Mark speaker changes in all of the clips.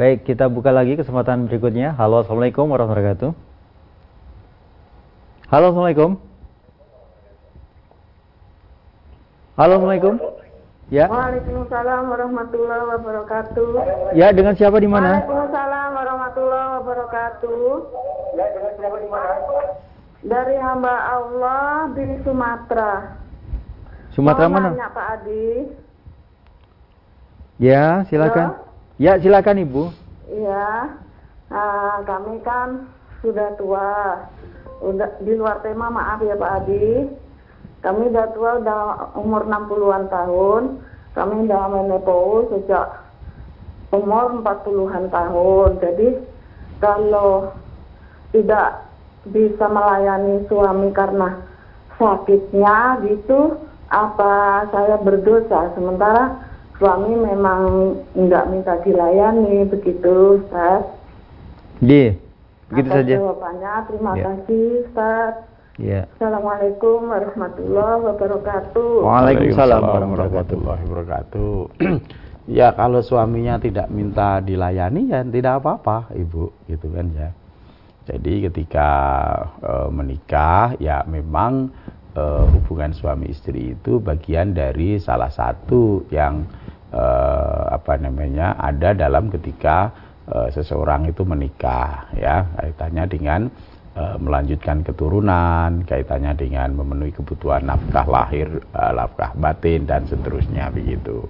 Speaker 1: Baik, kita buka lagi kesempatan berikutnya. Halo, Assalamualaikum warahmatullahi wabarakatuh. Halo, Assalamualaikum. Halo, Assalamualaikum.
Speaker 2: Ya. Waalaikumsalam warahmatullahi wabarakatuh.
Speaker 1: Ya, dengan siapa di mana?
Speaker 2: Waalaikumsalam warahmatullahi wabarakatuh. Ya, dengan siapa di mana? Dari hamba Allah di Sumatera.
Speaker 1: Sumatera Mau mana?
Speaker 2: Nanya, Pak Adi.
Speaker 1: Ya, silakan. Halo? Ya, silakan Ibu.
Speaker 2: Iya. Nah, kami kan sudah tua. Di luar tema maaf ya Pak Adi. Kami udah tua udah umur 60-an tahun. Kami udah menopause sejak umur 40-an tahun. Jadi kalau tidak bisa melayani suami karena sakitnya gitu, apa saya berdosa? Sementara suami memang nggak minta dilayani begitu Ustaz
Speaker 1: Iya begitu Atas saja
Speaker 2: jawabannya terima ya. kasih Ustaz
Speaker 1: Ya.
Speaker 2: Assalamualaikum warahmatullahi wabarakatuh.
Speaker 1: Waalaikumsalam warahmatullahi wabarakatuh.
Speaker 3: ya kalau suaminya tidak minta dilayani ya tidak apa-apa ibu gitu kan ya. Jadi ketika e, menikah ya memang e, hubungan suami istri itu bagian dari salah satu yang eh, apa namanya ada dalam ketika eh, seseorang itu menikah ya. Kaitannya dengan eh, melanjutkan keturunan kaitannya dengan memenuhi kebutuhan nafkah lahir eh, nafkah batin dan seterusnya begitu.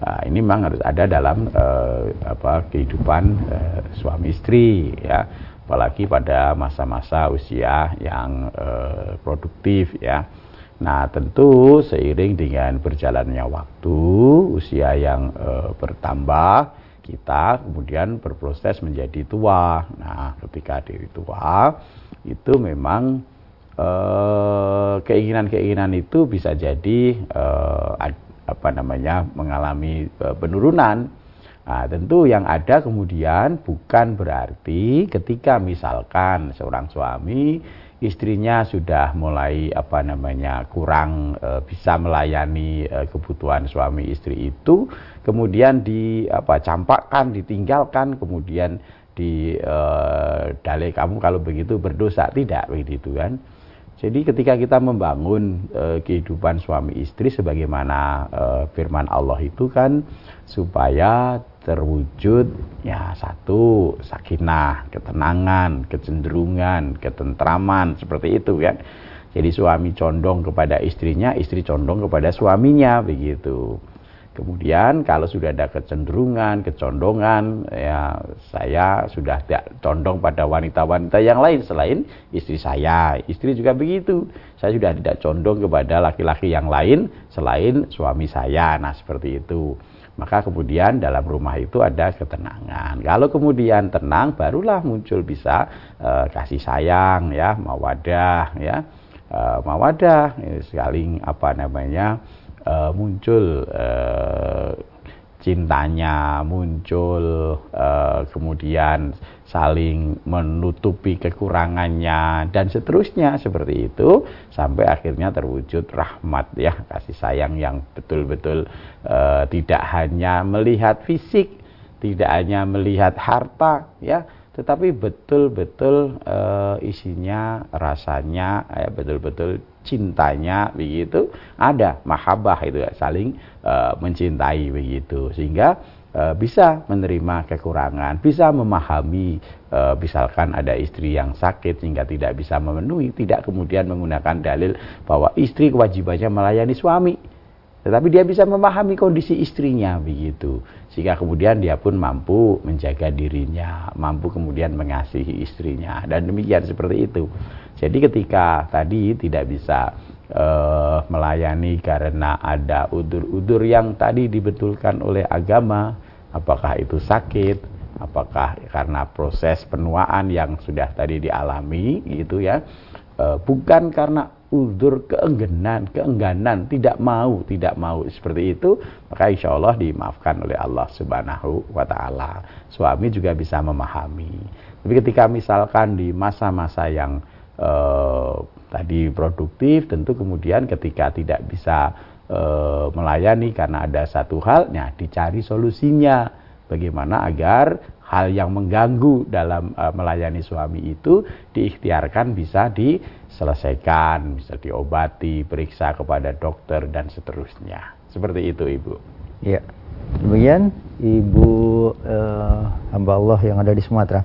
Speaker 3: Nah, ini memang harus ada dalam eh, apa kehidupan eh, suami istri ya. Apalagi pada masa-masa usia yang eh, produktif ya Nah, tentu seiring dengan berjalannya waktu, usia yang e, bertambah, kita kemudian berproses menjadi tua. Nah, ketika diri tua, itu memang keinginan-keinginan itu bisa jadi e, apa namanya mengalami e, penurunan. Nah, tentu yang ada kemudian bukan berarti ketika misalkan seorang suami istrinya sudah mulai apa namanya kurang e, bisa melayani e, kebutuhan suami istri itu. Kemudian di apa campakkan ditinggalkan kemudian di e, dalih kamu kalau begitu berdosa. Tidak begitu kan? Jadi ketika kita membangun e, kehidupan suami istri sebagaimana e, firman Allah itu kan supaya terwujud ya satu sakinah, ketenangan, kecenderungan, ketentraman seperti itu kan. Jadi suami condong kepada istrinya, istri condong kepada suaminya begitu. Kemudian kalau sudah ada kecenderungan, kecondongan, ya saya sudah tidak condong pada wanita-wanita yang lain selain istri saya. Istri juga begitu. Saya sudah tidak condong kepada laki-laki yang lain selain suami saya. Nah seperti itu maka kemudian dalam rumah itu ada ketenangan. Kalau kemudian tenang, barulah muncul bisa e, kasih sayang, ya, mawadah, ya, e, mawadah, saling apa namanya e, muncul e, cintanya muncul uh, kemudian saling menutupi kekurangannya dan seterusnya seperti itu sampai akhirnya terwujud rahmat ya kasih sayang yang betul-betul uh, tidak hanya melihat fisik tidak hanya melihat harta ya tetapi betul-betul uh, isinya rasanya ya betul-betul cintanya begitu ada mahabbah itu ya, saling uh, mencintai begitu. Sehingga uh, bisa menerima kekurangan bisa memahami uh, misalkan ada istri yang sakit sehingga tidak bisa memenuhi tidak kemudian menggunakan dalil bahwa istri kewajibannya melayani suami tetapi dia bisa memahami kondisi istrinya begitu. Sehingga kemudian dia pun mampu menjaga dirinya, mampu kemudian mengasihi istrinya dan demikian seperti itu. Jadi ketika tadi tidak bisa uh, melayani karena ada udur-udur yang tadi dibetulkan oleh agama, apakah itu sakit, apakah karena proses penuaan yang sudah tadi dialami gitu ya. Uh, bukan karena uzur keengganan, keengganan, tidak mau, tidak mau seperti itu, maka insya Allah dimaafkan oleh Allah Subhanahu wa Ta'ala. Suami juga bisa memahami. Tapi ketika misalkan di masa-masa yang eh, tadi produktif, tentu kemudian ketika tidak bisa eh, melayani karena ada satu hal, nah dicari solusinya. Bagaimana agar hal yang mengganggu dalam uh, melayani suami itu diikhtiarkan bisa diselesaikan, bisa diobati, periksa kepada dokter dan seterusnya. Seperti itu, Ibu.
Speaker 1: Ya. Demikian Ibu uh, hamba Allah yang ada di Sumatera.